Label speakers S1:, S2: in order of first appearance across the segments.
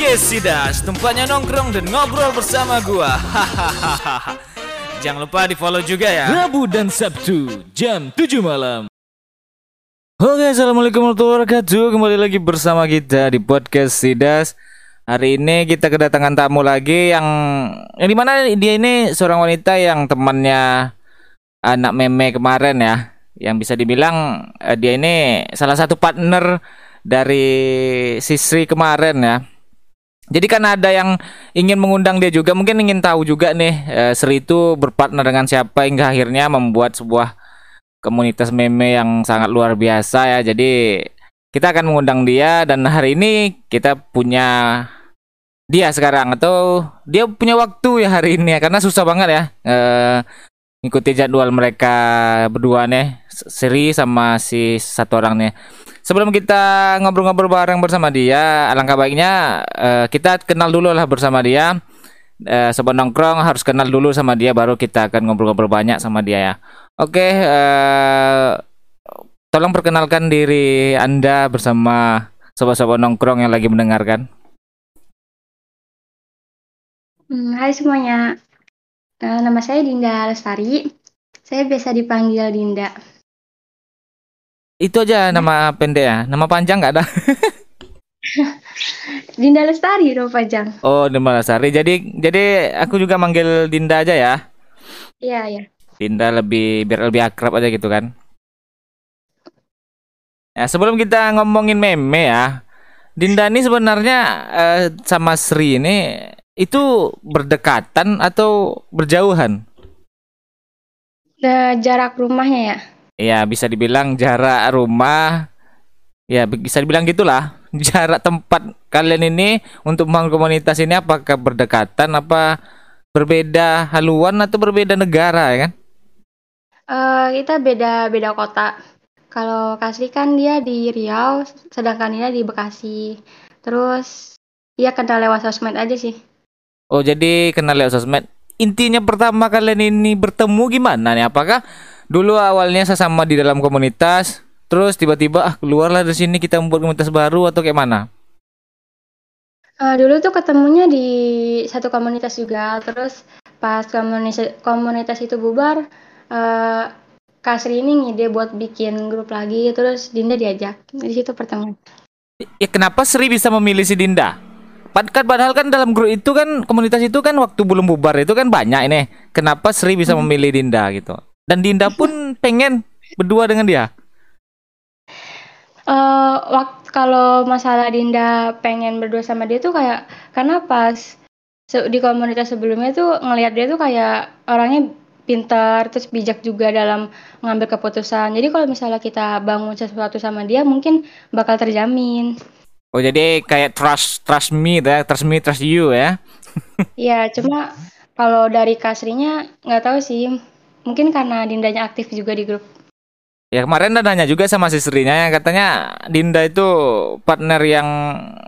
S1: Podcast Sidas, tempatnya nongkrong dan ngobrol bersama gua. Jangan lupa di follow juga ya.
S2: Rabu dan Sabtu jam 7 malam. Oke, assalamualaikum warahmatullahi wabarakatuh. Kembali lagi bersama kita di podcast Sidas. Hari ini kita kedatangan tamu lagi yang yang di mana dia ini seorang wanita yang temannya anak meme kemarin ya, yang bisa dibilang eh, dia ini salah satu partner dari Sisri kemarin ya. Jadi kan ada yang ingin mengundang dia juga, mungkin ingin tahu juga nih eh, Sri itu berpartner dengan siapa hingga akhirnya membuat sebuah komunitas meme yang sangat luar biasa ya. Jadi kita akan mengundang dia dan hari ini kita punya dia sekarang atau dia punya waktu ya hari ini ya karena susah banget ya eh, ngikuti jadwal mereka berdua nih Sri sama si satu orang nih. Sebelum kita ngobrol-ngobrol bareng bersama dia, alangkah baiknya eh, kita kenal dulu lah bersama dia. Eh, sobat nongkrong harus kenal dulu sama dia baru kita akan ngobrol-ngobrol banyak sama dia ya. Oke, eh, tolong perkenalkan diri Anda bersama sobat-sobat nongkrong yang lagi mendengarkan.
S3: Hmm, hai semuanya, nama saya Dinda Lestari. Saya biasa dipanggil Dinda.
S2: Itu aja nama pendek ya. Nama panjang nggak ada.
S3: Dinda Lestari dong Pajang.
S2: Oh, Dinda Lasari. Jadi jadi aku juga manggil Dinda aja ya.
S3: Iya, iya.
S2: Dinda lebih biar lebih akrab aja gitu kan. Ya, sebelum kita ngomongin meme ya. Dinda ini sebenarnya eh, sama Sri ini itu berdekatan atau berjauhan?
S3: Nah, jarak rumahnya ya.
S2: Ya, bisa dibilang jarak rumah ya bisa dibilang gitulah. Jarak tempat kalian ini untuk membangun komunitas ini apakah berdekatan apa berbeda haluan atau berbeda negara ya kan?
S3: Eh, kita beda beda kota. Kalau Kasri kan dia di Riau, sedangkan Dinda di Bekasi. Terus dia kenal lewat sosmed aja sih.
S2: Oh, jadi kenal lewat sosmed. Intinya pertama kalian ini bertemu gimana nih? Apakah dulu awalnya sesama di dalam komunitas, terus tiba-tiba ah keluarlah dari sini kita membuat komunitas baru atau kayak mana?
S3: Eh, dulu tuh ketemunya di satu komunitas juga. Terus pas komunitas komunitas itu bubar, eh Kasri ini ngide buat bikin grup lagi. Terus Dinda diajak. Di situ pertemuan.
S2: Ya kenapa Sri bisa memilih si Dinda? Kan padahal kan dalam grup itu kan komunitas itu kan waktu belum bubar itu kan banyak ini. Kenapa Sri bisa memilih Dinda gitu? Dan Dinda pun pengen berdua dengan dia.
S3: Eh, waktu kalau masalah Dinda pengen berdua sama dia tuh kayak karena pas di komunitas sebelumnya tuh ngelihat dia tuh kayak orangnya pintar terus bijak juga dalam mengambil keputusan. Jadi kalau misalnya kita bangun sesuatu sama dia mungkin bakal terjamin.
S2: Oh jadi kayak trust trust me ya, trust me trust you ya.
S3: Ya, cuma kalau dari Kasrinya nggak tahu sih. Mungkin karena Dindanya aktif juga di grup.
S2: Ya kemarin ada nanya juga sama si Srinya yang katanya Dinda itu partner yang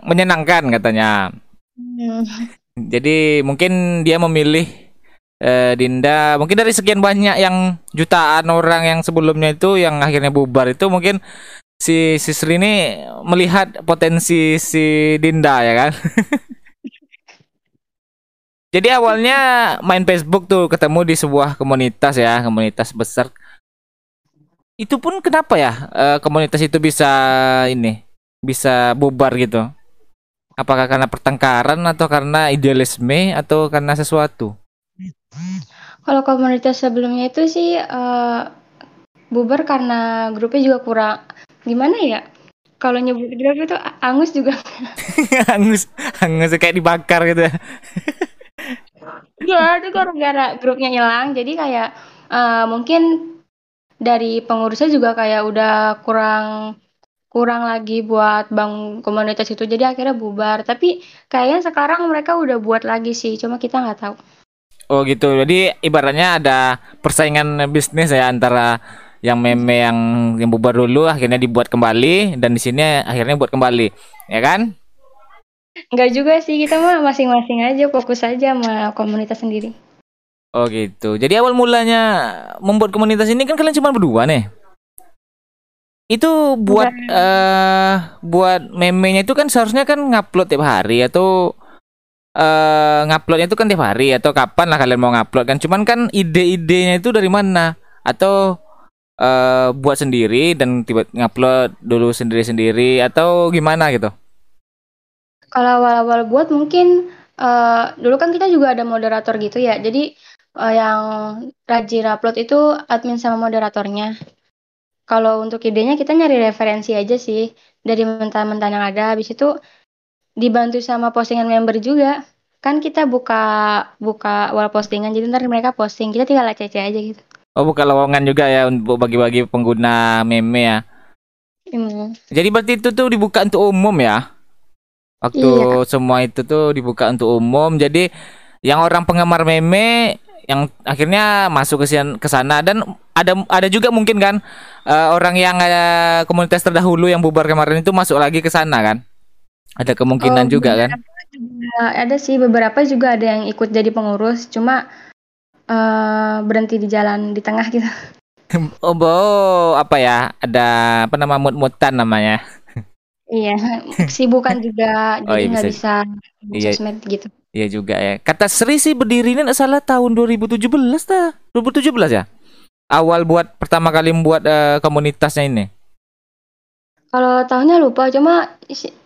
S2: menyenangkan katanya.
S3: Hmm.
S2: Jadi mungkin dia memilih eh, Dinda mungkin dari sekian banyak yang jutaan orang yang sebelumnya itu yang akhirnya bubar itu mungkin si si Sri ini melihat potensi si Dinda ya kan. Jadi awalnya main Facebook tuh ketemu di sebuah komunitas ya, komunitas besar. Itu pun kenapa ya eh, komunitas itu bisa ini bisa bubar gitu? Apakah karena pertengkaran atau karena idealisme atau karena sesuatu?
S3: Kalau komunitas sebelumnya itu sih eh, bubar karena grupnya juga kurang gimana ya? Kalau nyebut grup itu angus juga.
S2: hangus, hangus kayak dibakar gitu ya.
S3: Ya, itu gara-gara grupnya hilang. Jadi kayak eh, mungkin dari pengurusnya juga kayak udah kurang kurang lagi buat bangun komunitas itu. Jadi akhirnya bubar. Tapi kayaknya sekarang mereka udah buat lagi sih. Cuma kita nggak tahu.
S2: Oh gitu. Jadi ibaratnya ada persaingan bisnis ya antara yang meme yang yang bubar dulu akhirnya dibuat kembali dan di sini akhirnya buat kembali, ya kan?
S3: Nggak juga sih, kita mah masing-masing aja, fokus aja sama komunitas sendiri.
S2: Oh gitu. Jadi awal mulanya membuat komunitas ini kan kalian cuma berdua nih. Itu buat eh buat memenya itu kan seharusnya kan ngupload tiap hari atau eh nguploadnya itu kan tiap hari atau kapan lah kalian mau ngupload kan cuman kan ide-idenya itu dari mana atau eh buat sendiri dan tiba ngupload dulu sendiri-sendiri atau gimana gitu
S3: Kalau awal-awal buat mungkin eh, dulu kan kita juga ada moderator gitu ya. Jadi eh, yang rajin upload itu admin sama moderatornya. Kalau untuk idenya kita nyari referensi aja sih dari mentah-mentah yang ada. Habis itu dibantu sama postingan member juga. Kan kita buka buka wall postingan jadi ntar mereka posting kita tinggal cc aja gitu.
S2: oh buka lowongan juga ya untuk bagi-bagi pengguna meme ya
S3: Hmm.
S2: jadi berarti itu tuh dibuka untuk umum ya waktu
S3: Iya.
S2: semua itu tuh dibuka untuk umum. Jadi yang orang penggemar meme yang akhirnya masuk ke sian- ke sana. Dan ada ada juga mungkin kan eh, orang yang eh, komunitas terdahulu yang bubar kemarin itu masuk lagi ke sana kan? Ada kemungkinan
S3: Oh,
S2: juga kan?
S3: juga. Ada sih beberapa juga ada yang ikut jadi pengurus, cuma eh, berhenti di jalan di tengah gitu.
S2: oh bo apa ya? Ada apa nama mut-mutan namanya
S3: Iya, sibukan juga,
S2: Oh,
S3: jadi
S2: iya,
S3: nggak
S2: bisa-
S3: bisa di
S2: iya.
S3: sosmed gitu.
S2: Iya juga ya. Kata Sri sih berdiri ini nggak salah tahun 2017 dah. 2017 ya? Awal buat pertama kali membuat eh, komunitasnya ini.
S3: Kalau tahunnya lupa, cuma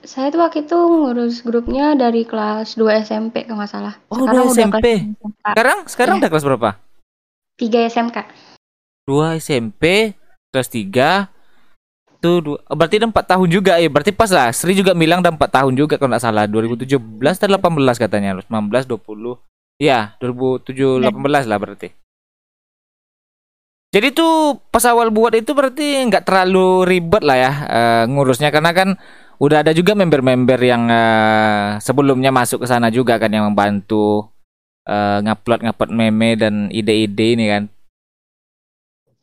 S3: saya tuh waktu itu ngurus grupnya dari kelas 2 SMP kalau nggak salah.
S2: Oh,
S3: Sekarang
S2: 2
S3: udah
S2: SMP.
S3: kelas SMK.
S2: Sekarang sekarang
S3: Iya.
S2: udah kelas berapa?
S3: 3 SMK.
S2: 2 SMP, kelas 3. Tuh dua, oh, berarti udah 4 tahun juga ya. Berarti pas lah. Sri juga bilang udah 4 tahun juga kalau nggak salah. 2017 atau 18 katanya. 19 20. Ya, 2007 18 lah berarti. Jadi tuh pas awal buat itu berarti nggak terlalu ribet lah ya eh, ngurusnya karena kan udah ada juga member-member yang eh, sebelumnya masuk ke sana juga kan yang membantu eh, ngupload ngupload meme dan ide-ide ini kan.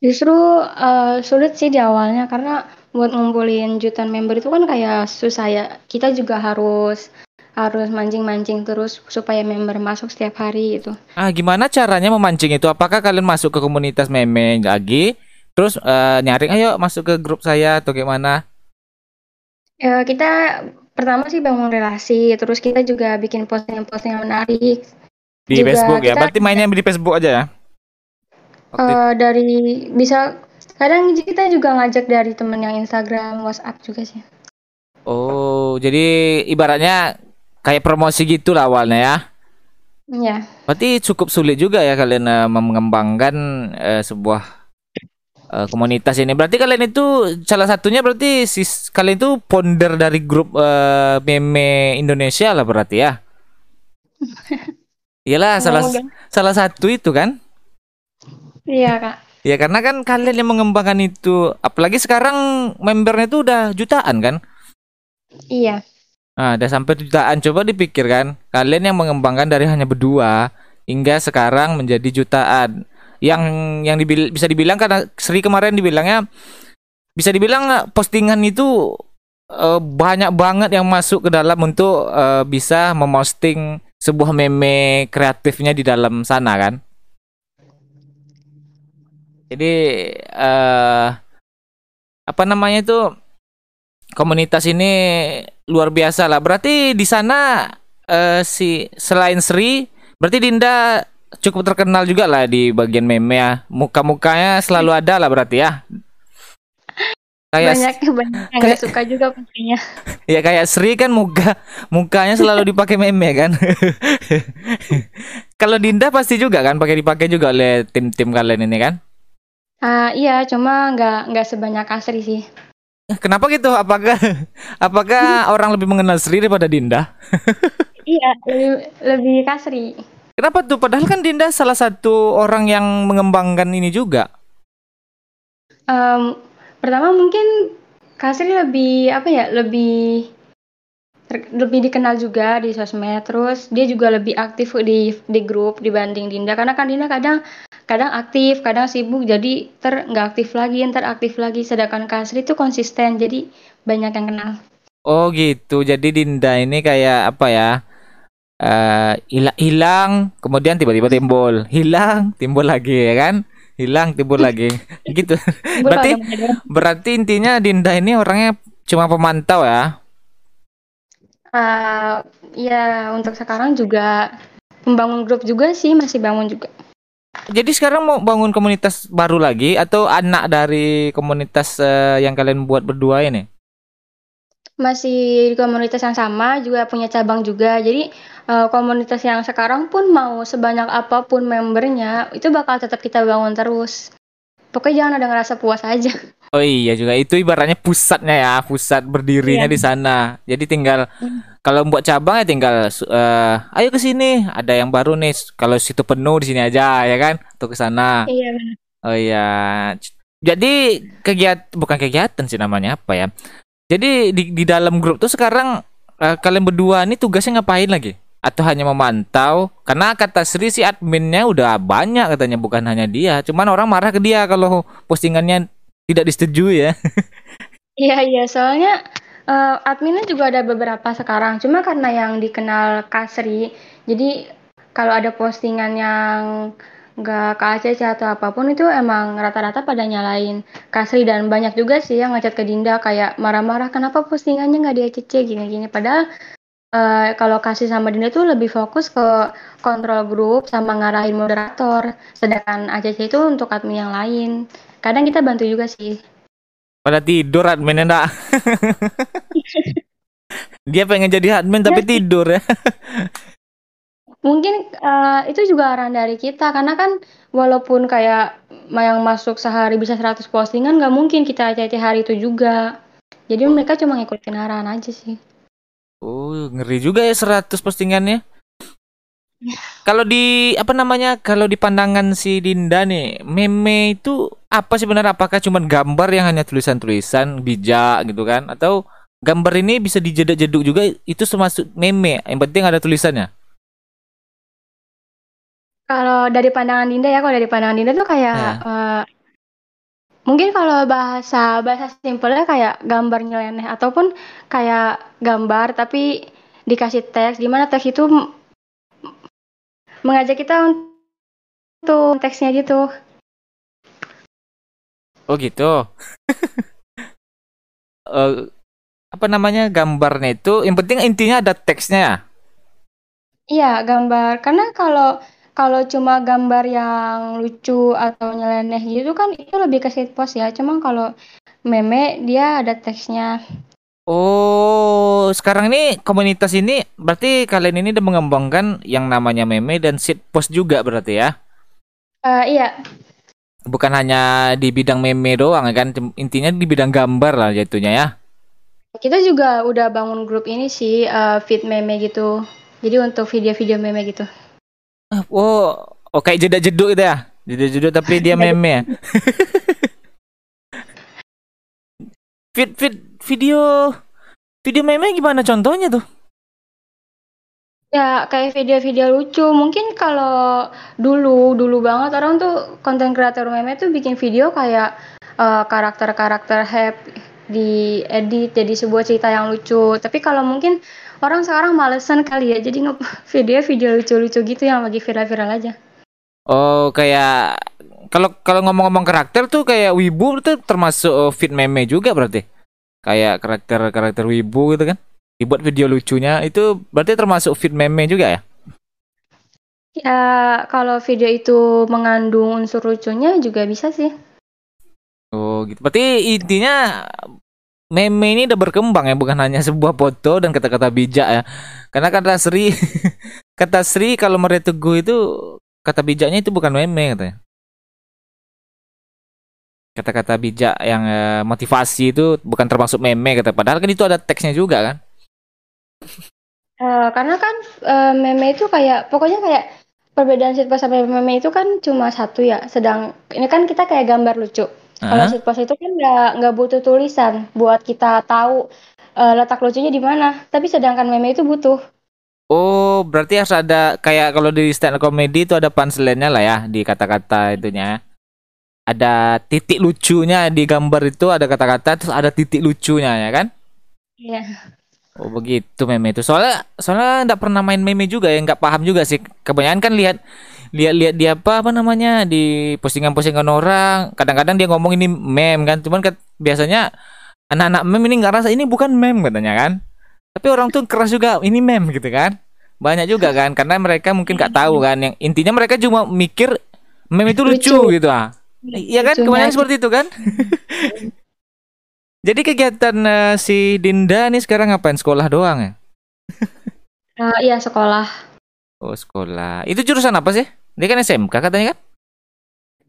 S3: Justru eh, sulit sih di awalnya karena buat ngumpulin jutaan member itu kan kayak susah ya. Kita juga harus harus mancing-mancing terus supaya member masuk setiap hari gitu.
S2: Ah, gimana caranya memancing itu? Apakah kalian masuk ke komunitas meme lagi? Terus eh, nyaring ayo masuk ke grup saya atau gimana?
S3: Ya, kita pertama sih bangun relasi, terus kita juga bikin postingan-postingan menarik.
S2: Di
S3: Juga
S2: Facebook ya.
S3: kita-
S2: Berarti mainnya di Facebook aja ya? Itu.
S3: Eh, dari bisa kadang kita juga ngajak dari temen yang Instagram, WhatsApp juga sih.
S2: Oh, jadi ibaratnya kayak promosi gitu lah awalnya ya.
S3: Ya,
S2: Berarti cukup sulit juga ya kalian eh, mengembangkan eh, sebuah eh, komunitas ini. Berarti kalian itu salah satunya berarti sis, kalian itu founder dari grup eh, meme Indonesia lah berarti ya. Iyalah salah
S3: Semoga.
S2: salah satu itu kan.
S3: iya kak.
S2: Ya karena kan kalian yang mengembangkan itu, apalagi sekarang membernya itu udah jutaan kan.
S3: Iya,
S2: Nah, udah sampai jutaan. Coba dipikirkan, kalian yang mengembangkan dari hanya berdua hingga sekarang menjadi jutaan. Yang yang dibil- bisa dibilang karena Sri kemarin dibilangnya bisa dibilang eh, postingan itu eh, banyak banget yang masuk ke dalam untuk eh, bisa memosting sebuah meme kreatifnya di dalam sana kan. Jadi eh apa namanya itu komunitas ini luar biasa lah. Berarti di sana eh, si selain Sri, berarti Dinda cukup terkenal juga lah di bagian meme ya. Muka-mukanya selalu ada lah berarti ya. Kayak
S3: banyak banyak yang
S2: kayak-
S3: suka juga pastinya.
S2: ya kayak Sri kan muka mukanya selalu dipakai meme kan. Kalau Dinda pasti juga kan pakai dipakai juga oleh tim-tim kalian ini kan.
S3: Ah, iya, cuma nggak nggak sebanyak Asri sih.
S2: Kenapa gitu? Apakah apakah orang lebih mengenal Sri daripada Dinda?
S3: Iya, lebih lebih kasri.
S2: Kenapa tuh? Padahal kan Dinda salah satu orang yang mengembangkan ini juga.
S3: Em, pertama mungkin Kasri lebih apa ya lebih lebih dikenal juga di sosmed terus dia juga lebih aktif di di grup dibanding Dinda karena kan Dinda kadang kadang aktif kadang sibuk jadi ter nggak aktif lagi ntar aktif lagi sedangkan Kasri itu konsisten jadi banyak yang kenal
S2: Oh gitu. Jadi Dinda ini kayak apa ya? Eh hilang hilang, kemudian tiba-tiba timbul, hilang, timbul lagi ya kan? hilang timbul lagi gitu berarti berarti intinya Dinda ini orangnya cuma pemantau ya
S3: Eh, ya untuk sekarang juga membangun grup juga sih masih bangun juga.
S2: Jadi sekarang mau bangun komunitas baru lagi atau anak dari komunitas eh, yang kalian buat berdua ini
S3: Masih di komunitas yang sama juga punya cabang juga. Jadi eh, komunitas yang sekarang pun mau sebanyak apa pun membernya itu bakal tetap kita bangun terus. Pokoknya jangan ada ngerasa puas aja.
S2: Oh iya juga itu ibaratnya pusatnya ya, pusat berdirinya
S3: Iya.
S2: di sana. Jadi tinggal
S3: Hmm.
S2: kalau buat cabang ya tinggal eh, ayo ke sini, ada yang baru nih. Kalau situ penuh di sini aja ya kan, atau ke sana.
S3: Iya.
S2: Oh iya. Jadi kegiatan bukan kegiatan sih namanya apa ya? Jadi di di dalam grup tuh sekarang eh, kalian berdua ini tugasnya ngapain lagi? Atau hanya memantau? Karena kata Sri si adminnya udah banyak katanya bukan hanya dia. Cuman orang marah ke dia kalau postingannya tidak disetujui ya.
S3: Iya iya soalnya eh, adminnya juga ada beberapa sekarang. Cuma karena yang dikenal Kasri, jadi kalau ada postingan yang nggak KACC atau apa pun itu emang rata-rata pada nyalain Kasri dan banyak juga sih yang ngechat ke Dinda kayak marah-marah kenapa postingannya nggak di ACC gini-gini. Padahal eh, kalau kasih sama Dinda tuh lebih fokus ke kontrol grup sama ngarahin moderator. Sedangkan ACC itu untuk admin yang lain. Kadang kita bantu juga sih.
S2: Pada tidur adminnya enggak. dia pengen jadi admin tapi tidur ya.
S3: Mungkin eh, itu juga arahan dari kita karena kan walaupun kayak yang masuk sehari bisa 100 postingan nggak mungkin kita ACC hari itu juga. Jadi mereka cuma ngikutin arahan aja sih.
S2: Oh, ngeri juga ya 100 postingannya. Kalau di apa namanya? Kalau di pandangan si Dinda nih, meme itu apa sih benar? Apakah cuma gambar yang hanya tulisan-tulisan bijak gitu kan? Atau gambar ini bisa dijeduk-jeduk juga itu termasuk meme? Yang penting ada tulisannya.
S3: Kalau dari pandangan Dinda ya, kalau dari pandangan Dinda tuh kayak
S2: Ya.
S3: eh, mungkin kalau bahasa bahasa simpelnya kayak gambar nyeleneh ataupun kayak gambar tapi dikasih teks, gimana teks itu mengajak kita untuk teksnya gitu.
S2: Oh gitu. Eh, apa namanya gambarnya itu? Yang penting intinya ada teksnya ya.
S3: Iya, gambar. Karena kalau kalau cuma gambar yang lucu atau nyeleneh gitu kan itu lebih ke shitpost ya. Cuma kalau meme dia ada teksnya.
S2: Oh, sekarang ini komunitas ini berarti kalian ini udah mengembangkan yang namanya meme dan shitpost juga berarti ya?
S3: Eh, iya,
S2: Bukan hanya di bidang meme doang ya kan? Intinya di bidang gambar lah jatuhnya ya.
S3: kita juga udah bangun grup ini sih, eh, feed meme gitu. Jadi untuk video-video meme gitu.
S2: Ah, Oh, oh kayak jeda-jeduk gitu ya? Jeda-jeduk tapi dia meme ya? Fit fit video video meme gimana contohnya tuh?
S3: Ya, kayak video-video lucu. Mungkin kalau dulu, dulu banget orang tuh konten kreator meme tuh bikin video kayak eh, karakter-karakter happy di edit jadi sebuah cerita yang lucu. Tapi kalau mungkin orang sekarang malesan kali ya, jadi nge video video lucu-lucu gitu yang lagi viral-viral aja.
S2: Oh, kayak kalau kalau ngomong-ngomong karakter tuh kayak wibu itu termasuk oh, fit meme juga berarti. Kayak karakter-karakter wibu gitu kan. Dibuat video lucunya itu berarti termasuk fit meme juga ya?
S3: Ya, kalau video itu mengandung unsur lucunya juga bisa sih.
S2: Oh, gitu. Berarti intinya meme ini udah berkembang ya, bukan hanya sebuah foto dan kata-kata bijak ya. Karena kata Sri kata Sri kalau Maria Teguh itu kata bijaknya itu bukan meme katanya. Kata-kata bijak yang eh, motivasi itu bukan termasuk meme kata. Padahal kan itu ada teksnya juga kan.
S3: Eh, karena kan eh, meme itu kayak pokoknya kayak perbedaan shitpost sama meme itu kan cuma satu ya. Sedang ini kan kita kayak gambar lucu. Kalau
S2: Hah?
S3: shitpost itu kan nggak nggak butuh tulisan buat kita tahu eh, letak lucunya di mana. Tapi sedangkan meme itu butuh.
S2: Oh, berarti harus ada kayak kalau di stand up comedy itu ada punchline-nya lah ya di kata-kata itunya. Ada titik lucunya di gambar itu ada kata-kata terus ada titik lucunya ya kan?
S3: Iya.
S2: Oh begitu meme itu. Soalnya soalnya nggak pernah main meme juga ya, nggak paham juga sih. Kebanyakan kan lihat lihat-lihat dia apa apa namanya di postingan-postingan orang kadang-kadang dia ngomong ini meme kan cuman kan biasanya anak-anak meme ini nggak rasa ini bukan meme katanya kan tapi orang tuh keras juga ini meme gitu kan banyak juga kan karena mereka mungkin nggak tahu kan yang intinya mereka cuma mikir meme itu lucu,
S3: Lucu.
S2: gitu ah iya kan
S3: Lucunya
S2: kebanyakan
S3: aja.
S2: seperti itu kan jadi kegiatan eh, si Dinda nih sekarang ngapain sekolah doang ya
S3: Eh, iya sekolah
S2: oh sekolah itu jurusan apa sih dia kan SMK katanya kan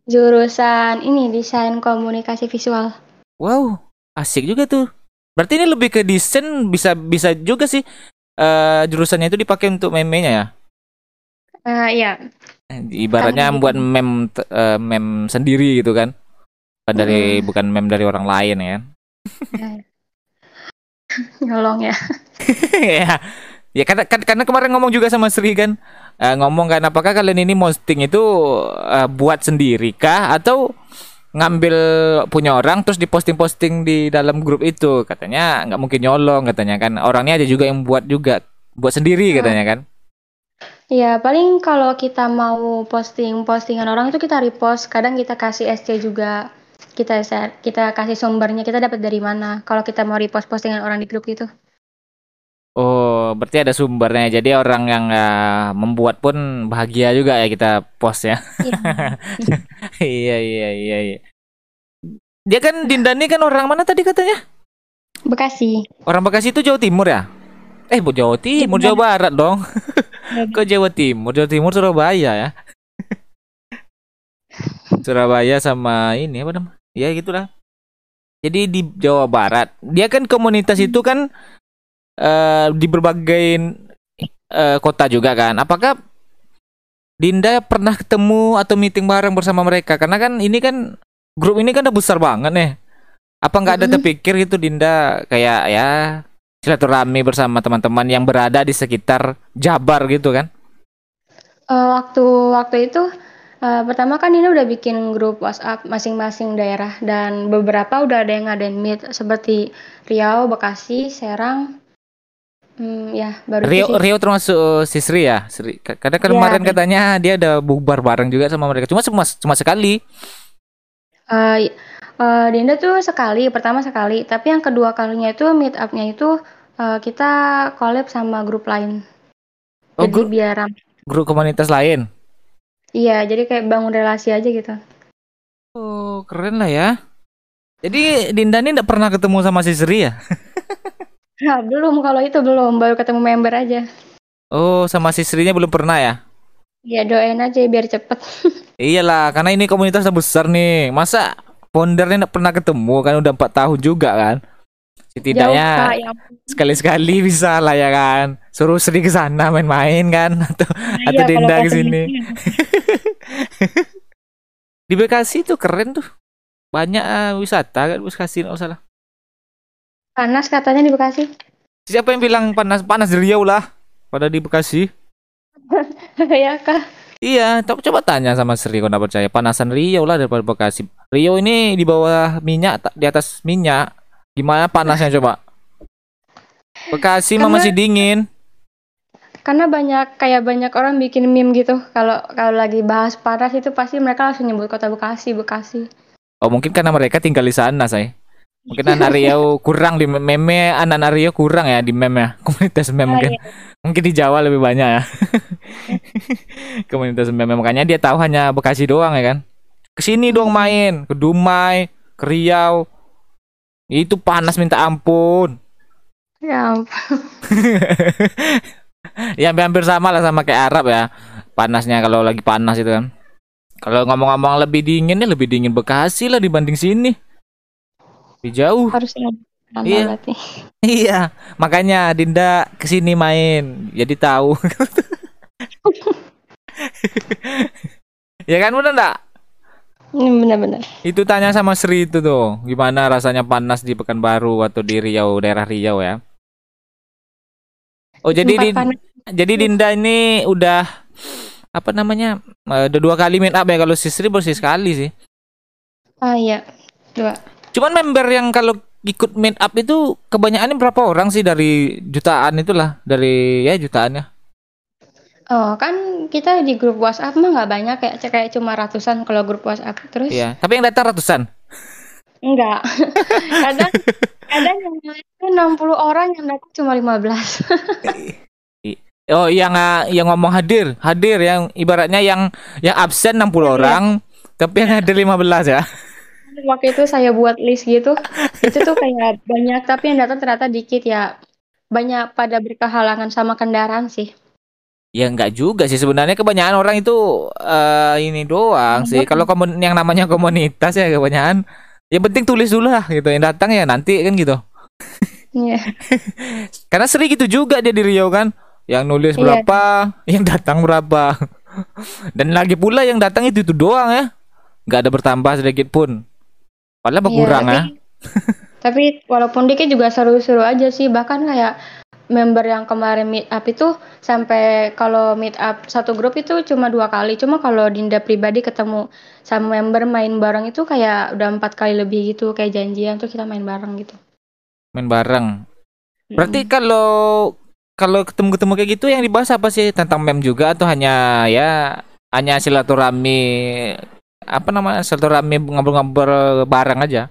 S3: jurusan ini desain komunikasi visual.
S2: Wow, asik juga tuh. Berarti ini lebih ke desain bisa bisa juga sih eh jurusannya itu dipakai untuk meme-nya ya.
S3: Eh, iya
S2: Ibaratnya
S3: Kan,
S2: buat meme t- eh, meme sendiri gitu kan. Bukan dari bukan meme dari orang lain ya. kan?
S3: nyolong ya.
S2: ya. Ya karena kan- karena kemarin ngomong juga sama Sri kan. Eh, ngomong kan apakah kalian ini posting itu eh, buat sendiri kah atau ngambil punya orang terus diposting-posting di dalam grup itu katanya nggak mungkin nyolong katanya kan orangnya ada juga yang buat juga buat sendiri katanya kan
S3: Iya, paling kalau kita mau posting postingan orang itu kita repost, kadang kita kasih SC juga. Kita share, kita kasih sumbernya, kita dapat dari mana. Kalau kita mau repost postingan orang di grup gitu.
S2: oh berarti ada sumbernya jadi orang yang eh, membuat pun bahagia juga ya kita post ya
S3: Iya.
S2: iya iya iya iya dia kan Dinda ini kan orang mana tadi katanya
S3: Bekasi.
S2: orang Bekasi itu Jawa Timur ya eh Jawa Timur Jawa Barat dong Kok Jawa Timur? Jawa Timur Surabaya ya. Surabaya sama ini apa namanya? Ya gitulah. Jadi di Jawa Barat, dia kan komunitas itu kan eh, di berbagai eh, kota juga kan. Apakah Dinda pernah ketemu atau meeting bareng bersama mereka? Karena kan ini kan grup ini kan udah besar banget nih. Apa nggak ada terpikir gitu Dinda kayak ya silaturahmi bersama teman-teman yang berada di sekitar Jabar gitu kan?
S3: Eh, waktu waktu itu eh, pertama kan ini udah bikin grup WhatsApp masing-masing daerah dan beberapa udah ada yang ngadain meet seperti Riau, Bekasi, Serang. Hmm, ya baru
S2: Rio
S3: sih.
S2: Rio termasuk uh, si Sri ya. Sri. Ka- Karena kan
S3: Iya.
S2: kemarin katanya dia ada bubar bareng juga sama mereka. Cuma cuma cuma sekali.
S3: Eh, eh, Dinda tuh sekali, pertama sekali, tapi yang kedua kalinya itu meet up-nya itu eh, kita collab sama grup lain.
S2: Oh,
S3: Jadi
S2: grup
S3: biar
S2: grup komunitas lain.
S3: iya, jadi kayak bangun relasi aja gitu.
S2: Oh, keren lah ya. Jadi Dinda ini enggak pernah ketemu sama si Sri ya?
S3: Nah, belum kalau itu belum, baru ketemu member aja.
S2: Oh, sama si Srinya belum pernah ya?
S3: Ya doain aja biar cepet.
S2: Iyalah, karena ini komunitas besar nih. Masa foundernya enggak pernah ketemu kan udah empat tahun juga kan? Setidaknya
S3: ya
S2: sekali-sekali bisa lah ya kan. Suruh Sri ke sana main-main kan atau
S3: Nah,
S2: atau
S3: iya,
S2: Dinda
S3: kalau
S2: ke sini. Di Bekasi tuh keren tuh. Banyak eh, wisata kan Bekasi nggak salah.
S3: Panas katanya di Bekasi.
S2: Siapa yang bilang panas panas di Riau lah pada di Bekasi?
S3: ya kak.
S2: Iya, coba coba tanya sama Sri kalau percaya. Panasan Riau lah daripada Bekasi. Riau ini di bawah minyak, di atas minyak. Gimana panasnya coba? Bekasi mah
S3: Karena-
S2: masih dingin.
S3: Karena banyak kayak banyak orang bikin meme gitu. Kalau kalau lagi bahas panas itu pasti mereka langsung nyebut kota Bekasi, Bekasi.
S2: Oh mungkin karena mereka tinggal di sana saya. Mungkin anak Riau kurang di meme anak-anak Riau kurang ya di meme ya. Komunitas meme
S3: Ah,
S2: mungkin.
S3: iya.
S2: Mungkin di Jawa lebih banyak ya. Komunitas meme makanya dia tahu hanya Bekasi doang ya kan. Ke sini dong main ke Dumai, ke Riau. Itu panas minta ampun.
S3: Ya ampun.
S2: ya hampir sama lah sama kayak Arab ya. Panasnya kalau lagi panas itu kan. Kalau ngomong-ngomong lebih dingin ya lebih dingin Bekasi lah dibanding sini. Lebih jauh.
S3: harusnya
S2: Iya.
S3: berarti.
S2: Iya, makanya Dinda ke sini main, jadi tahu. ya kan bener enggak?
S3: Ini benar-benar.
S2: Itu tanya sama Sri itu tuh, gimana rasanya panas di Pekanbaru atau di Riau, daerah Riau ya. Oh jadi
S3: Tempat panas.
S2: jadi Dinda ini udah apa namanya? eh, Udah dua kali meet up ya kalau si Sri bersih sekali sih.
S3: Ah iya. Dua.
S2: Cuman member yang kalau ikut meet up itu kebanyakan berapa orang sih dari jutaan itulah dari ya jutaan ya.
S3: Oh, kan kita di grup WhatsApp mah nggak banyak kayak kayak cuma ratusan kalau grup WhatsApp. Terus
S2: Iya, tapi yang datang ratusan.
S3: enggak. kadang kadang yang itu 60 orang yang datang cuma 15.
S2: Oh, yang ah, yang ngomong hadir, hadir yang ibaratnya yang yang absen 60 orang, tapi yang hadir 15 ya.
S3: Waktu itu saya buat list gitu. Itu tuh kayak banyak tapi yang datang ternyata dikit ya. Banyak pada berkehalangan sama kendaraan sih.
S2: Ya enggak juga sih sebenarnya kebanyakan orang itu eh, ini doang sih. Kalau komun yang namanya komunitas ya kebanyakan yang penting tulis dulu lah gitu. Yang datang ya nanti kan gitu.
S3: Iya.
S2: Karena sering gitu juga dia di Riau kan. Yang nulis
S3: Iya.
S2: berapa, yang datang berapa. Dan lagi pula yang datang itu itu doang ya. Nggak ada bertambah sedikit pun. Padahal
S3: Iya,
S2: berkurang ya.
S3: tapi, tapi walaupun dikit juga seru-seru aja sih. Bahkan kayak member yang kemarin meet up itu sampai kalau meet up satu grup itu cuma dua kali. Cuma kalau Dinda pribadi ketemu sama member main bareng itu kayak udah empat kali lebih gitu. Kayak janjian tuh kita main bareng gitu.
S2: Main bareng. Berarti
S3: Mm.
S2: kalau kalau ketemu-ketemu kayak gitu yang dibahas apa sih tentang meme juga atau hanya ya hanya silaturahmi apa namanya silaturahmi ngobrol-ngobrol bareng aja.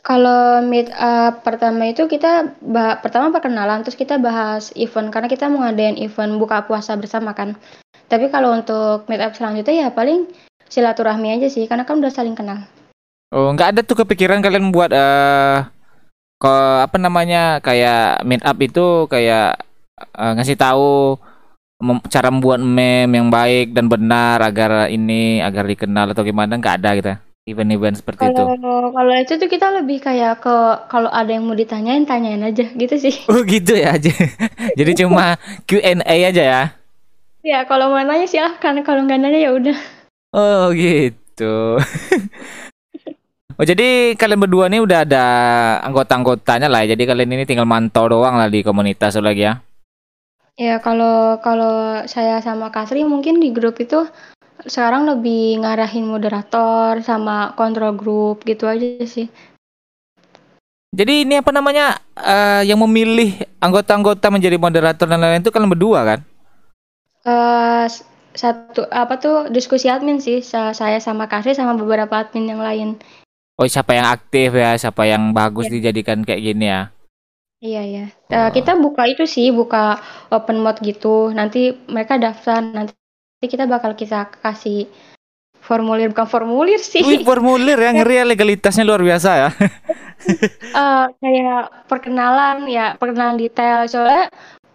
S3: Kalau meet up pertama itu kita bah- pertama perkenalan terus kita bahas event karena kita mau ngadain event buka puasa bersama kan. Tapi kalau untuk meet up selanjutnya ya paling silaturahmi aja sih karena kan udah saling kenal.
S2: Oh, nggak ada tuh kepikiran kalian buat eh ke apa namanya kayak meet up itu kayak eh, ngasih tahu cara membuat meme yang baik dan benar agar ini agar dikenal atau gimana nggak ada gitu event-event seperti itu.
S3: Kalau kalau itu tuh kita lebih kayak ke kalau ada yang mau ditanyain tanyain aja gitu sih.
S2: Oh gitu ya aja. Jadi cuma Q&A aja ya.
S3: Ya kalau mau nanya silahkan kalau nggak nanya ya udah.
S2: Oh gitu. oh jadi kalian berdua nih udah ada anggota-anggotanya lah ya. Jadi kalian ini tinggal mantau doang lah di komunitas lagi ya.
S3: Ya kalau kalau saya sama Kasri mungkin di grup itu sekarang lebih ngarahin moderator sama kontrol grup gitu aja sih.
S2: Jadi ini apa namanya eh, yang memilih anggota-anggota menjadi moderator dan lain-lain itu kalian berdua kan?
S3: eh s- satu apa tuh diskusi admin sih sa- saya sama Kasri sama beberapa admin yang lain.
S2: Oh siapa yang aktif ya, siapa yang bagus
S3: Iya.
S2: dijadikan kayak gini ya?
S3: Iya ya.
S2: Oh.
S3: kita buka itu sih buka open mode gitu. Nanti mereka daftar nanti kita bakal kita kasih formulir bukan formulir sih.
S2: Wih formulir ya ngeri ya legalitasnya luar biasa ya.
S3: Eh, kayak perkenalan ya perkenalan detail soalnya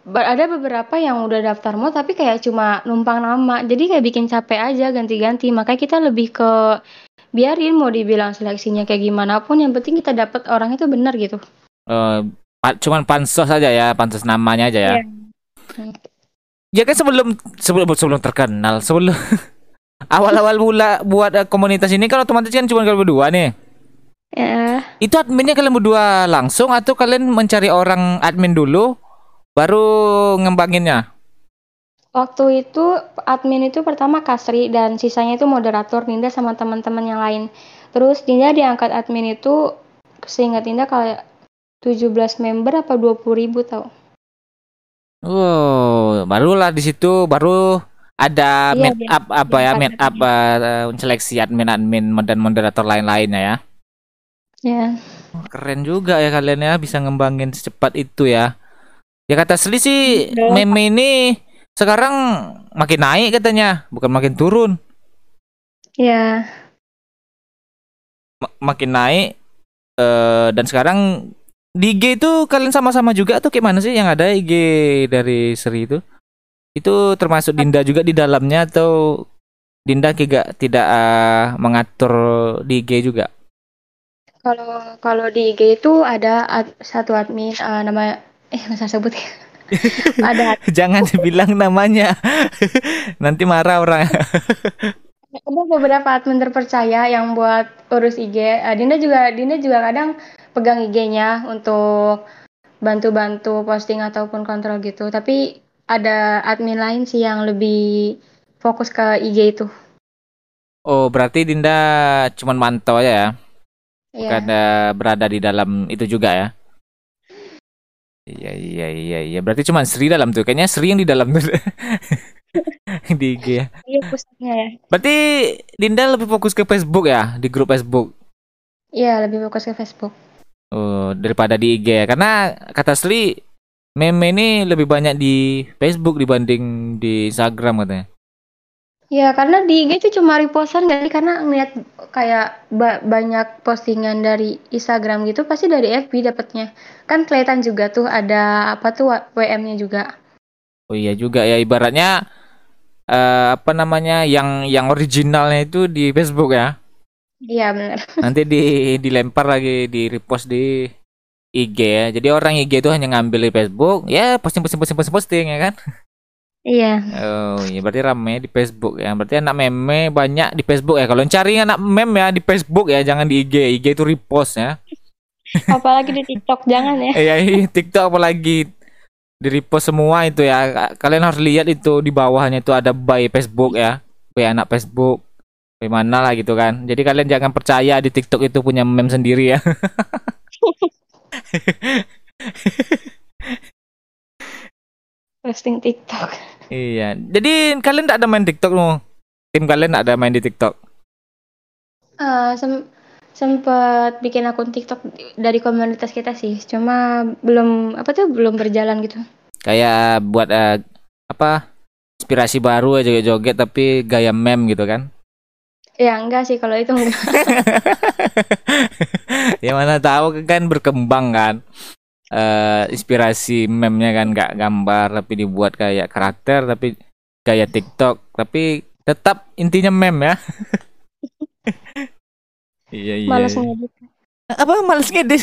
S3: ada beberapa yang udah daftar mau tapi kayak cuma numpang nama jadi kayak bikin capek aja ganti-ganti makanya kita lebih ke biarin mau dibilang seleksinya kayak gimana pun yang penting kita dapat orang itu benar gitu
S2: Eh, pa- cuman pansos aja ya, pansos namanya aja ya.
S3: Iya.
S2: Ya kan sebelum sebelum sebelum terkenal, sebelum awal-awal mula buat eh, komunitas ini kan otomatis kan cuma kalian berdua nih.
S3: ya
S2: Itu adminnya kalian berdua langsung atau kalian mencari orang admin dulu baru ngembanginnya?
S3: waktu itu admin itu pertama Kasri dan sisanya itu moderator Dinda sama teman-teman yang lain terus Dinda diangkat admin itu seingat Dinda kayak 17 member apa 20 ribu tau
S2: Wow, barulah di situ baru ada
S3: Iya,
S2: meet up apa ya,
S3: diangkat
S2: meet up eh, seleksi admin-admin dan moderator lain-lainnya ya.
S3: ya
S2: Wah, Keren juga ya kalian ya bisa ngembangin secepat itu ya. Ya kata Sli sih
S3: Iya.
S2: meme ini sekarang makin naik katanya, bukan makin turun.
S3: ya
S2: Ma- makin naik eh dan sekarang di IG itu kalian sama-sama juga atau gimana sih yang ada IG dari Sri itu? Itu termasuk Dinda juga di dalamnya atau Dinda tidak tidak eh, mengatur di IG juga?
S3: Kalau kalau di IG itu ada ad- satu admin eh, nama eh nggak usah sebut ya. ada
S2: Jangan dibilang namanya. Nanti marah orang.
S3: ada beberapa admin terpercaya yang buat urus IG. Eh, Dinda juga Dinda juga kadang pegang IG-nya untuk bantu-bantu posting ataupun kontrol gitu. Tapi ada admin lain sih yang lebih fokus ke IG itu.
S2: Oh, berarti Dinda cuman mantau aja ya.
S3: Iya.
S2: Bukan eh, berada di dalam itu juga ya. Iya iya iya iya. Berarti cuma Sri dalam tuh. Kayaknya Sri yang di dalam tuh. di IG ya.
S3: Iya pusatnya ya.
S2: Berarti Dinda lebih fokus ke Facebook ya, di grup Facebook.
S3: Iya lebih fokus ke Facebook.
S2: Oh, daripada di IG ya. Karena kata Sri meme ini lebih banyak di Facebook dibanding di Instagram katanya.
S3: Ya karena di IG itu cuma repostan gak sih karena ngeliat kayak ba- banyak postingan dari Instagram gitu pasti dari FB dapatnya kan kelihatan juga tuh ada apa tuh WM-nya juga
S2: Oh iya juga ya ibaratnya eh, apa namanya yang yang originalnya itu di Facebook ya.
S3: Iya benar
S2: Nanti di dilempar lagi di repost di IG ya. Jadi orang IG itu hanya ngambil di Facebook, ya posting posting posting posting posting ya kan.
S3: iya
S2: Oh iya berarti rame di Facebook ya. Berarti anak meme banyak di Facebook ya. Kalau cari anak meme ya di Facebook ya, jangan di IG. IG itu repost ya.
S3: apalagi di TikTok jangan ya
S2: Eh ya iya, TikTok apalagi di repost semua itu ya. Kalian harus lihat itu di bawahnya itu ada by Facebook ya. By anak Facebook. By mana lah gitu kan. Jadi kalian jangan percaya di TikTok itu punya meme sendiri ya.
S3: posting TikTok
S2: iya. Jadi kalian tidak ada main TikTok loh. Tim kalian tidak ada main di TikTok.
S3: Eh, sem- sempet bikin akun TikTok dari komunitas kita sih cuma belum apa tuh belum berjalan gitu
S2: Kayak buat eh, apa? Inspirasi baru aja joget tapi gaya meme gitu kan.
S3: Ya enggak sih kalau itu enggak.
S2: Ya mana tahu kan berkembang kan. Eh inspirasi meme-nya kan nggak gambar tapi dibuat kayak karakter tapi gaya TikTok. Tapi tetap intinya meme ya. Iya iya.
S3: Malas
S2: iya.
S3: ngedit.
S2: Apa males ngedit?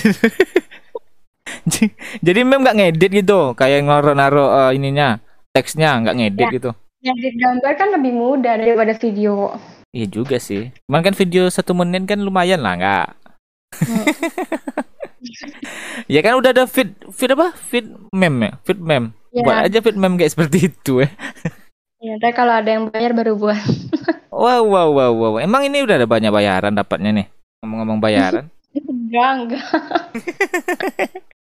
S2: Jadi meme nggak ngedit gitu kayak ngoro-naro eh, ininya teksnya nggak ngedit
S3: Ya.
S2: gitu.
S3: Ngedit gambar kan lebih mudah daripada video
S2: iya juga sih. Cuman kan video satu menit kan lumayan lah nggak? Ya kan udah ada feed feed apa? Feed meme ya? Feed meme.
S3: Ya
S2: buat aja feed meme kayak seperti itu ya.
S3: Ya ntar kalau ada yang bayar baru buat.
S2: Wow wow wow wow. Emang ini udah ada banyak bayaran dapatnya nih? Ngomong-ngomong bayaran.
S3: Enggak enggak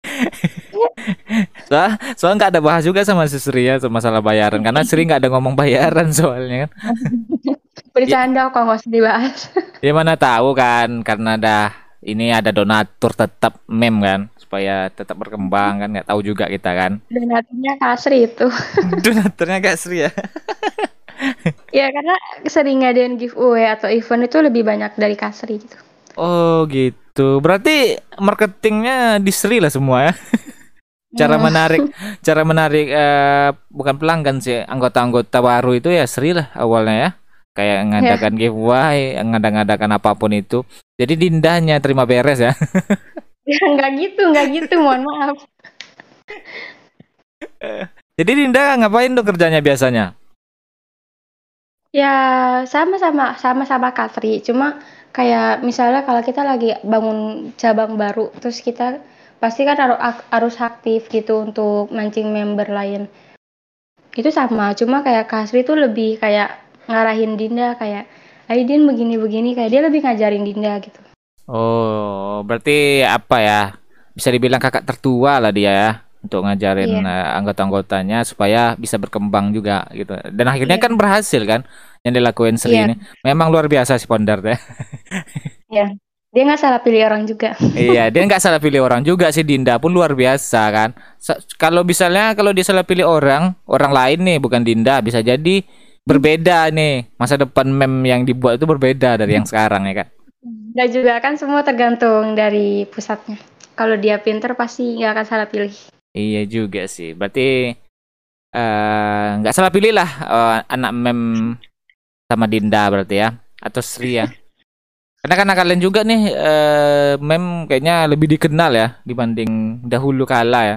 S2: soal soal nggak ada bahas juga sama si Sri ya soal masalah bayaran. Karena Sri nggak ada ngomong bayaran soalnya kan.
S3: Bercanda kok nggak usah dibahas?
S2: Ya mana tahu kan karena dah ini ada donatur tetap meme kan supaya tetap berkembang kan nggak tahu juga kita kan.
S3: Donaturnya kasri itu.
S2: Donaturnya gak Sri ya?
S3: Ya karena sering ngadain giveaway atau event itu lebih banyak dari kasri gitu
S2: oh gitu. Berarti marketingnya di Sri lah semua ya. Cara
S3: Hmm.
S2: menarik cara menarik eh, bukan pelanggan sih anggota-anggota baru itu ya Sri lah awalnya ya. Kayak ngadakan giveaway ngadakan apa pun itu. Jadi dindahnya terima beres ya.
S3: Ya nggak gitu nggak gitu mohon maaf.
S2: Jadi Dinda ngapain tuh kerjanya biasanya?
S3: Ya sama sama sama sama kasri cuma kayak misalnya kalau kita lagi bangun cabang baru terus kita pasti kan harus aktif gitu untuk mancing member lain. Itu sama cuma kayak kasri tuh lebih kayak ngarahin Dinda kayak ayo begini begini kayak dia lebih ngajarin Dinda gitu.
S2: Oh berarti apa ya? Bisa dibilang kakak tertua lah dia ya untuk ngajarin
S3: Iya.
S2: eh, anggota-anggotanya supaya bisa berkembang juga gitu dan akhirnya
S3: Iya.
S2: kan berhasil kan yang dilakuin Sri
S3: Iya.
S2: ini memang luar biasa si Pondar teh
S3: dia nggak salah pilih orang juga
S2: iya, dia nggak salah pilih orang juga sih Dinda pun luar biasa kan. Sa- kalau misalnya kalau dia salah pilih orang, orang lain nih bukan Dinda bisa jadi berbeda nih masa depan mem yang dibuat itu berbeda dari yang sekarang ya kan.
S3: dan juga kan semua tergantung dari pusatnya kalau dia pinter pasti nggak akan salah pilih
S2: Iya juga sih. Berarti eh, nggak salah pilih lah eh, anak mem sama Dinda berarti ya atau Sri ya. Karena karena kalian juga nih eh, mem kayaknya lebih dikenal ya dibanding dahulu kala ya.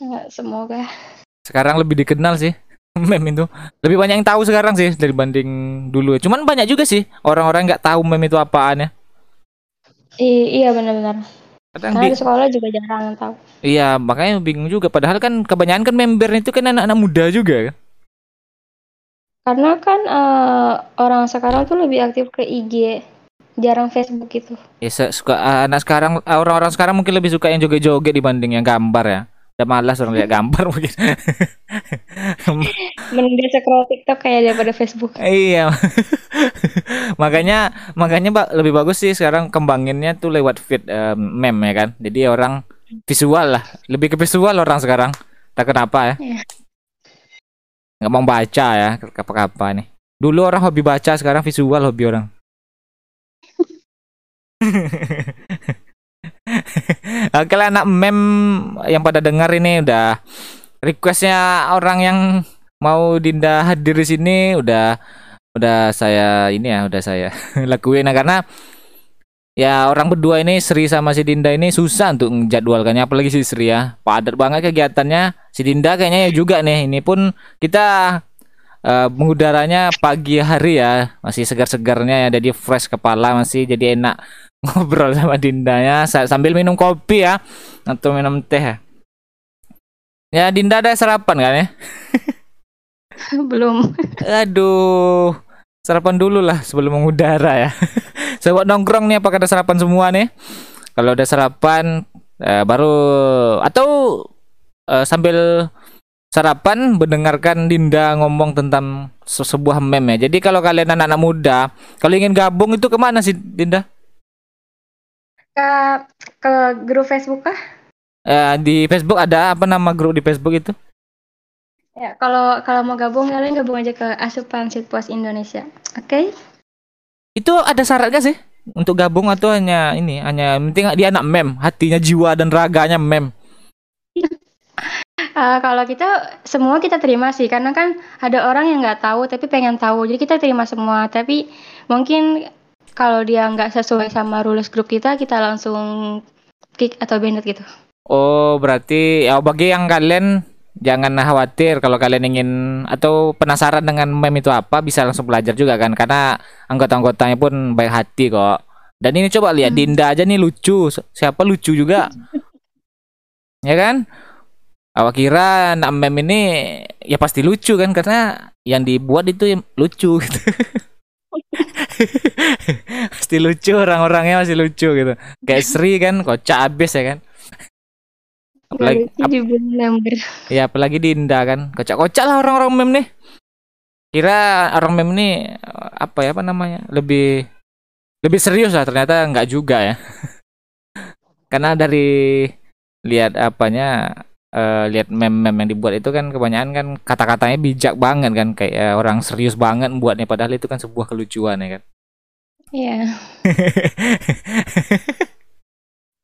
S3: Ya, semoga
S2: sekarang lebih dikenal sih meme itu lebih banyak yang tahu sekarang sih dibanding dulu cuman banyak juga sih orang-orang nggak tahu meme itu apaan ya
S3: I- iya benar-benar
S2: kadang
S3: karena di sekolah juga jarang tahu
S2: iya makanya bingung juga. Padahal kan kebanyakan kan member itu kan anak-anak muda juga kan
S3: karena kan eh, orang sekarang tuh lebih aktif ke IG jarang Facebook gitu.
S2: Ya suka anak sekarang orang-orang sekarang mungkin lebih suka yang joget-joget dibanding yang gambar ya udah malas orang lihat gambar mungkin.
S3: Mending dia scroll TikTok kayak daripada Facebook.
S2: iya. Makanya makanya Mbak lebih bagus sih sekarang kembanginnya tuh lewat feed eh, meme ya kan. Jadi orang visual lah. Lebih ke visual orang sekarang. Tak kenapa ya.
S3: Iya.
S2: nggak mau baca ya apa-apa nih. Dulu orang hobi baca sekarang visual hobi orang Oke lah anak mem yang pada dengar ini udah requestnya orang yang mau Dinda hadir di sini udah udah saya ini ya udah saya lakuin. Nah, karena ya orang berdua ini Sri sama si Dinda ini susah untuk menjadwalkannya apalagi si Sri ya. Padat banget kegiatannya. Si Dinda kayaknya ya juga nih. Ini pun kita eh, mengudaranya pagi hari ya. Masih segar-segarnya ya. Jadi fresh kepala masih jadi enak ngobrol sama Dindanya sa- sambil minum kopi ya atau minum teh ya. Ya Dinda ada sarapan kan ya?
S3: Belum.
S2: Aduh, sarapan dulu lah sebelum mengudara ya. Sobat nongkrong nih apakah ada sarapan semua nih? Kalau ada sarapan eh, baru atau eh, sambil sarapan mendengarkan Dinda ngomong tentang se- sebuah meme ya. Jadi kalau kalian anak-anak muda, kalau ingin gabung itu ke mana sih Dinda?
S3: Ke ke grup Facebook kah?
S2: Eh, di Facebook ada apa nama grup di Facebook itu?
S3: Ya, kalau kalau mau gabung kalian gabung aja ke Asupan Sitpos Indonesia. Oke?
S2: Itu ada syarat gak sih untuk gabung atau hanya ini hanya penting dia anak mem, hatinya jiwa dan raganya mem.
S3: Eh, kalau kita semua kita terima sih karena kan ada orang yang nggak tahu tapi pengen tahu jadi kita terima semua tapi mungkin kalau dia nggak sesuai sama rules grup kita kita langsung kick atau banned gitu
S2: Oh, berarti ya bagi yang kalian jangan khawatir kalau kalian ingin atau penasaran dengan meme itu apa bisa langsung belajar juga kan karena anggota-anggotanya pun baik hati kok. Dan ini coba lihat
S3: Hmm.
S2: Dinda aja nih lucu. Siapa lucu juga? ya kan? Awak kira meme ini ya pasti lucu kan karena yang dibuat itu lucu gitu. pasti lucu orang-orangnya masih lucu gitu. Kayak Sri kan kocak abis ya kan. Apalagi, ap- ya apalagi Dinda kan. Kocak-kocak lah orang-orang meme nih. Kira orang meme nih apa ya apa namanya? Lebih lebih serius lah ternyata nggak juga ya. Karena dari lihat apanya eh, lihat meme-meme yang dibuat itu kan kebanyakan kan kata-katanya bijak banget kan kayak orang serius banget buatnya padahal itu kan sebuah kelucuan ya kan.
S3: Iya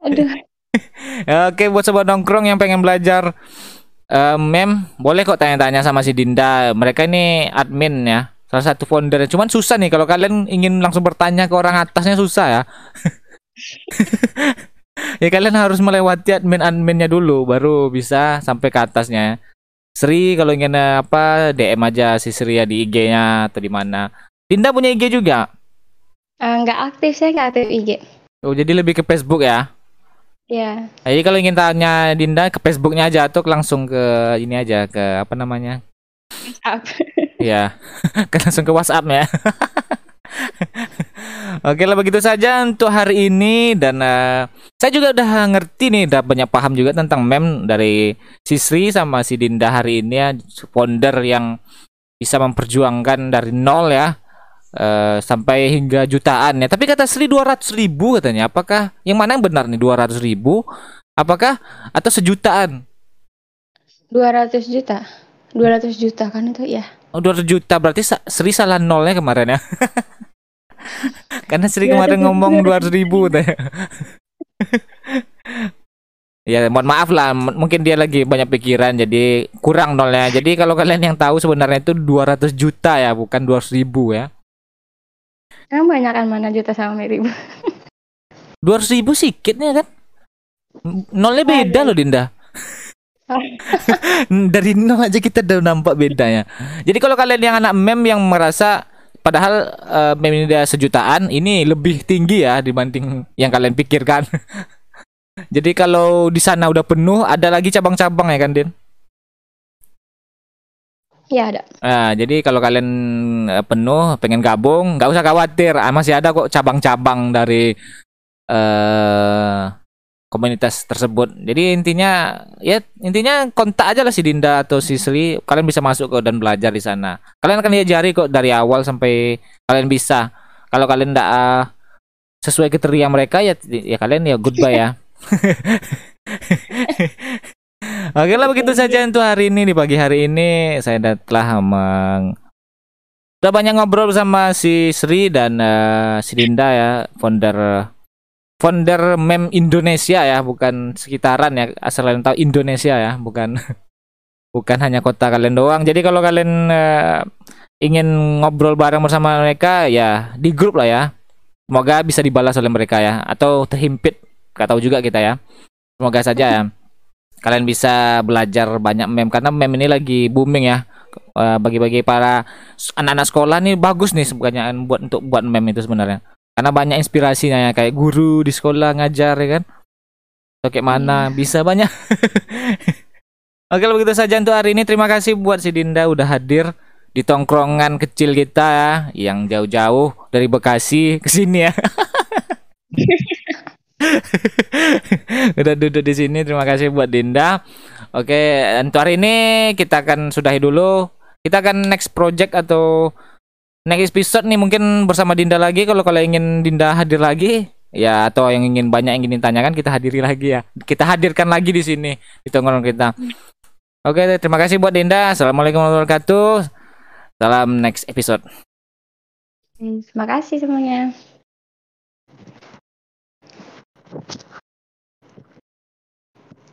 S3: aduh
S2: Oke, buat sobat nongkrong yang pengen belajar eh, mem, boleh kok tanya-tanya sama si Dinda. Mereka ini admin ya, salah satu founder. Cuman susah nih kalau kalian ingin langsung bertanya ke orang atasnya susah ya. ya kalian harus melewati admin-adminnya dulu, baru bisa sampai ke atasnya. Sri kalau ingin eh, apa DM aja si Sri ya di IG-nya atau di mana. Dinda punya IG juga.
S3: Eh, nggak aktif saya nggak aktif IG
S2: Oh, jadi lebih ke Facebook ya.
S3: ya
S2: Jadi kalau ingin tanya Dinda ke Facebooknya aja atau langsung ke ini aja ke apa namanya?
S3: up
S2: Ya, langsung ke WhatsApp ya. Oke lah begitu saja untuk hari ini dan eh, saya juga udah ngerti nih, udah banyak paham juga tentang mem dari si Sri sama si Dinda hari ini ya, founder yang bisa memperjuangkan dari nol ya eh, sampai hingga jutaan ya. Tapi kata Sri 200 ribu katanya. Apakah yang mana yang benar nih 200 ribu? Apakah atau sejutaan?
S3: 200 juta 200 juta kan itu ya
S2: Oh, 200 juta berarti Sri salah nolnya kemarin ya. Karena Sri kemarin
S3: 200
S2: ngomong 200 ribu katanya. Ya, mohon maaf lah, mungkin dia lagi banyak pikiran jadi kurang nolnya. Jadi kalau kalian yang tahu sebenarnya itu 200 juta ya, bukan 200 ribu ya.
S3: kan banyak kan mana juta sama ribu
S2: 200 ribu sikitnya kan. Nolnya beda loh Dinda. Dari nol aja kita udah nampak bedanya. Jadi kalau kalian yang anak mem yang merasa padahal eh, mem ini dia sejutaan, ini lebih tinggi ya dibanding yang kalian pikirkan. Jadi kalau di sana udah penuh, ada lagi cabang-cabang ya kan, Din?
S3: ya ada
S2: Nah, jadi kalau kalian eh, penuh, pengen gabung, nggak usah khawatir, ah, masih ada kok cabang-cabang dari eh komunitas tersebut. Jadi intinya ya intinya kontak aja lah si Dinda atau si Sri, kalian bisa masuk kok dan belajar di sana. Kalian akan diajari kok dari awal sampai kalian bisa. Kalau kalian tidak uh, sesuai kriteria mereka ya ya kalian ya goodbye ya. Oke lah begitu saja untuk hari ini di pagi hari ini saya telah meng Udah banyak ngobrol sama si Sri dan uh, si Dinda ya, founder founder mem Indonesia ya, bukan sekitaran ya, asal kalian tahu Indonesia ya, bukan bukan hanya kota kalian doang. Jadi kalau kalian uh, ingin ngobrol bareng bersama mereka ya di grup lah ya. Semoga bisa dibalas oleh mereka ya atau terhimpit, gak tahu juga kita ya. Semoga saja ya kalian bisa belajar banyak mem karena mem ini lagi booming ya Eh, bagi-bagi para anak-anak sekolah nih bagus nih sebenarnya buat untuk buat mem itu sebenarnya karena banyak inspirasinya ya kayak guru di sekolah ngajar ya kan atau kayak mana hmm. bisa banyak Oke begitu saja untuk hari ini terima kasih buat si Dinda udah hadir di tongkrongan kecil kita ya yang jauh-jauh dari Bekasi ke sini ya. udah duduk di sini terima kasih buat Dinda. Oke, untuk hari ini kita akan sudahi dulu kita akan next project atau next episode nih mungkin bersama Dinda lagi. Kalau kalian ingin Dinda hadir lagi ya atau yang ingin banyak yang ingin ditanyakan, kita hadiri lagi ya. Kita hadirkan lagi di sini di tongkrong kita. Oke okay, terima kasih buat Dinda. Assalamualaikum warahmatullahi wabarakatuh. Salam next episode.
S3: Terima kasih semuanya.